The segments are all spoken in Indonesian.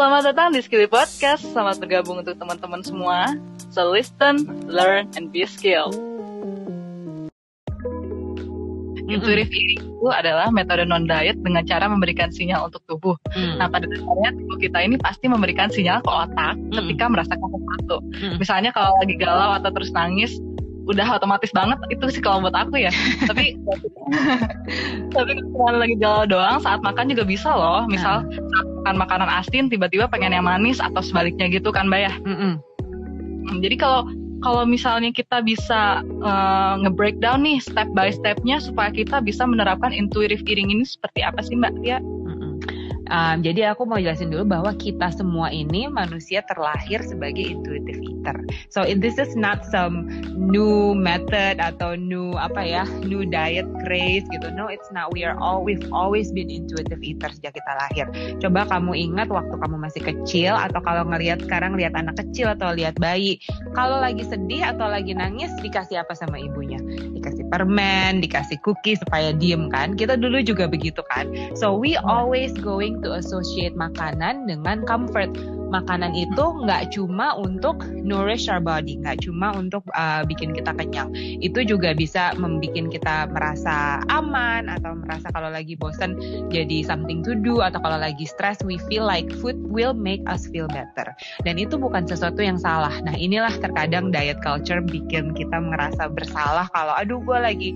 Selamat datang di Skilly Podcast. Selamat bergabung untuk teman-teman semua. So listen, learn, and be skilled. Intuitive eating itu adalah metode non diet dengan cara memberikan sinyal untuk tubuh. Hmm. Nah, pada dasarnya tubuh kita ini pasti memberikan sinyal ke otak Hmm. ketika merasakan sesuatu. Hmm. Misalnya kalau lagi galau atau terus nangis, udah otomatis banget itu sih kalau buat aku ya. tapi tapi kalau lagi galau doang saat makan juga bisa loh. Misal saat makan makanan asin tiba-tiba pengen yang manis atau sebaliknya gitu kan, Mbak ya. Mm-mm. Hmm, Jadi kalau kalau misalnya kita bisa eh, nge-breakdown nih step by stepnya supaya kita bisa menerapkan intuitive eating ini seperti apa sih Mbak Tia? Mm-mm. Um, jadi aku mau jelasin dulu bahwa kita semua ini manusia terlahir sebagai intuitive eater. So this is not some new method atau new apa ya, new diet craze gitu. No, it's not. We are all we've always been intuitive eater sejak kita lahir. Coba kamu ingat waktu kamu masih kecil atau kalau ngelihat sekarang lihat anak kecil atau lihat bayi, kalau lagi sedih atau lagi nangis dikasih apa sama ibunya? Dikasih permen, dikasih cookies supaya diem kan? Kita dulu juga begitu kan? So we always going to associate makanan dengan comfort. Makanan itu nggak cuma untuk nourish our body, nggak cuma untuk uh, bikin kita kenyang. Itu juga bisa membuat kita merasa aman atau merasa kalau lagi bosan jadi something to do atau kalau lagi stress we feel like food will make us feel better. Dan itu bukan sesuatu yang salah. Nah inilah terkadang diet culture bikin kita ngerasa bersalah kalau aduh gue lagi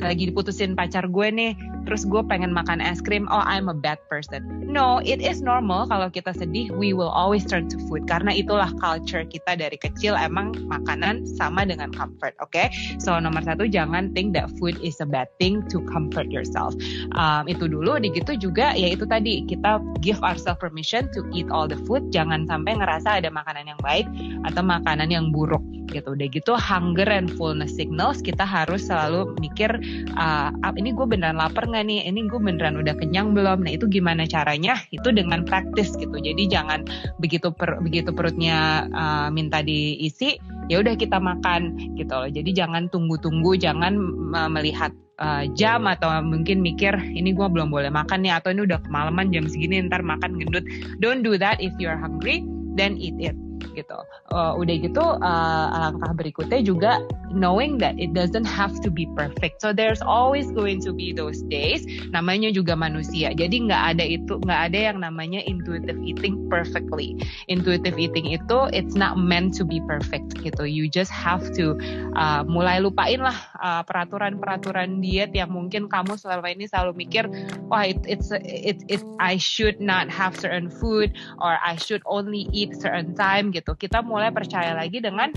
lagi diputusin pacar gue nih terus gue pengen makan es krim. Oh I'm a bad person. No it is normal kalau kita sedih we will always turn to food. Karena itulah culture kita dari kecil emang makanan sama dengan comfort oke? So nomor satu jangan think that food is a bad thing to comfort yourself. Um, itu dulu di gitu juga ya itu tadi. Kita give ourselves permission to eat all the food. Jangan sampai ngerasa ada makanan yang baik atau makanan yang buruk gitu. Udah gitu hunger and fullness signals kita harus selalu mikir uh, ah, ini gue beneran lapar nggak nih? Ini gue beneran udah kenyang belum? Nah itu gimana caranya? Itu dengan praktis gitu. Jadi jangan begitu per, begitu perutnya uh, minta diisi ya udah kita makan gitu loh. Jadi jangan tunggu-tunggu jangan uh, melihat uh, jam atau mungkin mikir ini gue belum boleh makan nih atau ini udah kemalaman jam segini ntar makan gendut. Don't do that if you are hungry then eat it gitu. Uh, udah gitu uh, langkah berikutnya juga knowing that it doesn't have to be perfect. So there's always going to be those days namanya juga manusia. Jadi nggak ada itu nggak ada yang namanya intuitive eating perfectly. Intuitive eating itu it's not meant to be perfect gitu. You just have to uh, mulai lupain lah uh, peraturan-peraturan diet yang mungkin kamu selama ini selalu mikir wah it, it's it, it I should not have certain food or I should only eat certain time gitu. Kita mulai percaya lagi dengan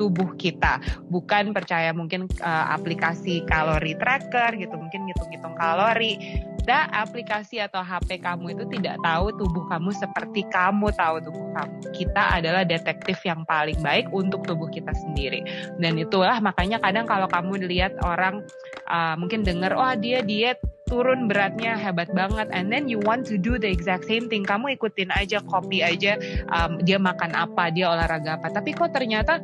tubuh kita. Bukan percaya mungkin uh, aplikasi kalori tracker gitu mungkin ngitung-ngitung kalori. Da aplikasi atau HP kamu itu tidak tahu tubuh kamu seperti kamu tahu tubuh kamu. Kita adalah detektif yang paling baik untuk tubuh kita sendiri. Dan itulah makanya kadang kalau kamu lihat orang uh, mungkin dengar wah dia diet turun beratnya hebat banget. And then you want to do the exact same thing. Kamu ikutin aja copy aja um, dia makan apa dia olahraga apa. Tapi kok ternyata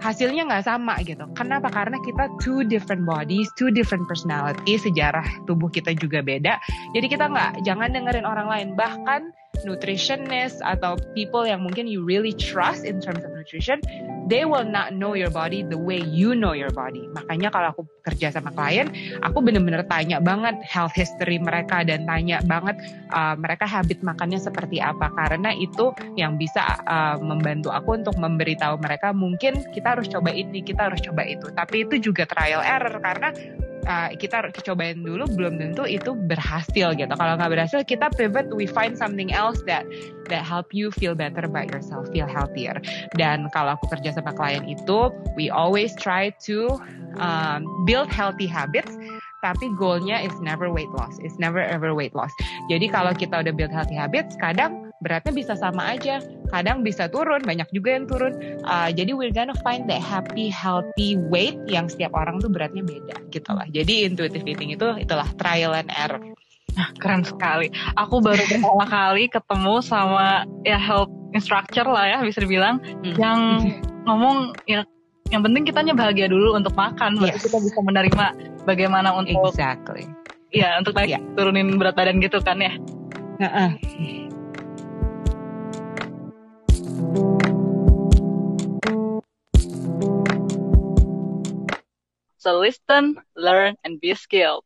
hasilnya nggak sama gitu. Kenapa? Karena kita two different bodies two different personality sejarah tubuh kita juga beda. Jadi kita nggak jangan dengerin orang lain. Bahkan nutritionist atau people yang mungkin you really trust in terms of nutrition, they will not know your body the way you know your body. Makanya kalau aku kerja sama klien, aku bener-bener tanya banget health history mereka dan tanya banget uh, mereka habit makannya seperti apa karena itu yang bisa uh, membantu aku untuk memberitahu mereka mungkin kita harus coba ini, kita harus coba itu. Tapi itu juga trial error karena uh, kita cobain dulu belum tentu itu berhasil gitu. Kalau nggak berhasil kita pivot, we find something else that that help you feel better about yourself, feel healthier. Dan kalau aku kerja sama klien itu, we always try to um, build healthy habits. Tapi goalnya is never weight loss, it's never ever weight loss. Jadi kalau kita udah build healthy habits, kadang beratnya bisa sama aja, kadang bisa turun, banyak juga yang turun. Uh, jadi we're gonna find that happy, healthy weight yang setiap orang tuh beratnya beda gitu lah. Jadi intuitive eating itu itulah trial and error. Nah, keren sekali. Aku baru pertama kali ketemu sama ya health instructor lah ya bisa dibilang Hmm. yang ngomong ya yang penting kitanya bahagia dulu untuk makan, berarti Yes. kita bisa menerima bagaimana untuk Exactly. ya untuk naik Ya. turunin berat badan gitu kan ya. Heeh. Listen, learn, and be skilled.